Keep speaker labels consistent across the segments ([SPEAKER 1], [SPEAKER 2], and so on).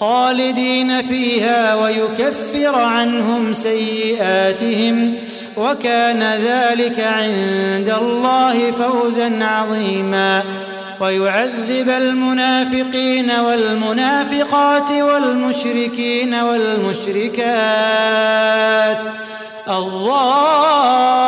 [SPEAKER 1] خالدين فيها ويكفر عنهم سيئاتهم وكان ذلك عند الله فوزا عظيما ويعذب المنافقين والمنافقات والمشركين والمشركات الله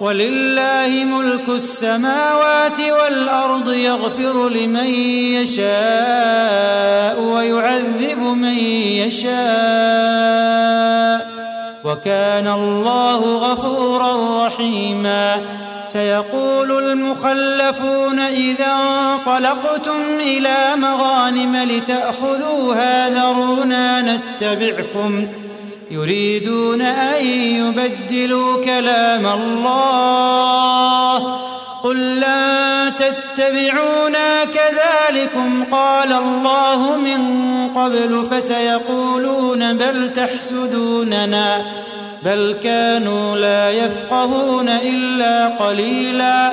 [SPEAKER 1] ولله ملك السماوات والأرض يغفر لمن يشاء ويعذب من يشاء وكان الله غفورا رحيما سيقول المخلفون إذا انطلقتم إلى مغانم لتأخذوها ذرونا نتبعكم ۖ يريدون أن يبدلوا كلام الله قل لن تتبعونا كذلكم قال الله من قبل فسيقولون بل تحسدوننا بل كانوا لا يفقهون إلا قليلاً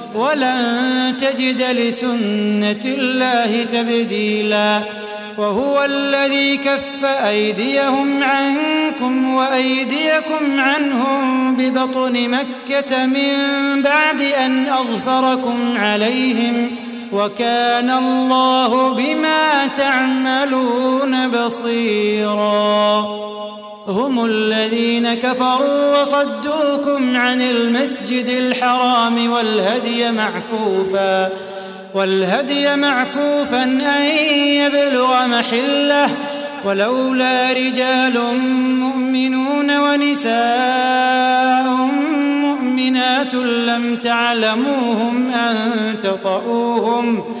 [SPEAKER 1] ولن تجد لسنة الله تبديلا وهو الذي كف أيديهم عنكم وأيديكم عنهم ببطن مكة من بعد أن أظفركم عليهم وكان الله بما تعملون بصيراً هم الذين كفروا وصدوكم عن المسجد الحرام والهدي معكوفا والهدي معكوفا أن يبلغ محله ولولا رجال مؤمنون ونساء مؤمنات لم تعلموهم أن تطؤوهم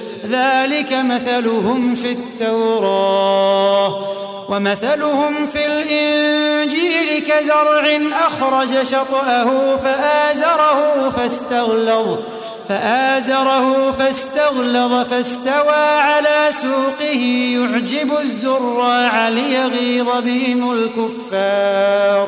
[SPEAKER 1] ذلك مثلهم في التوراة ومثلهم في الإنجيل كزرع أخرج شطأه فآزره فاستغلظ فآزره فاستغلظ فاستوى على سوقه يعجب الزراع ليغيظ بهم الكفار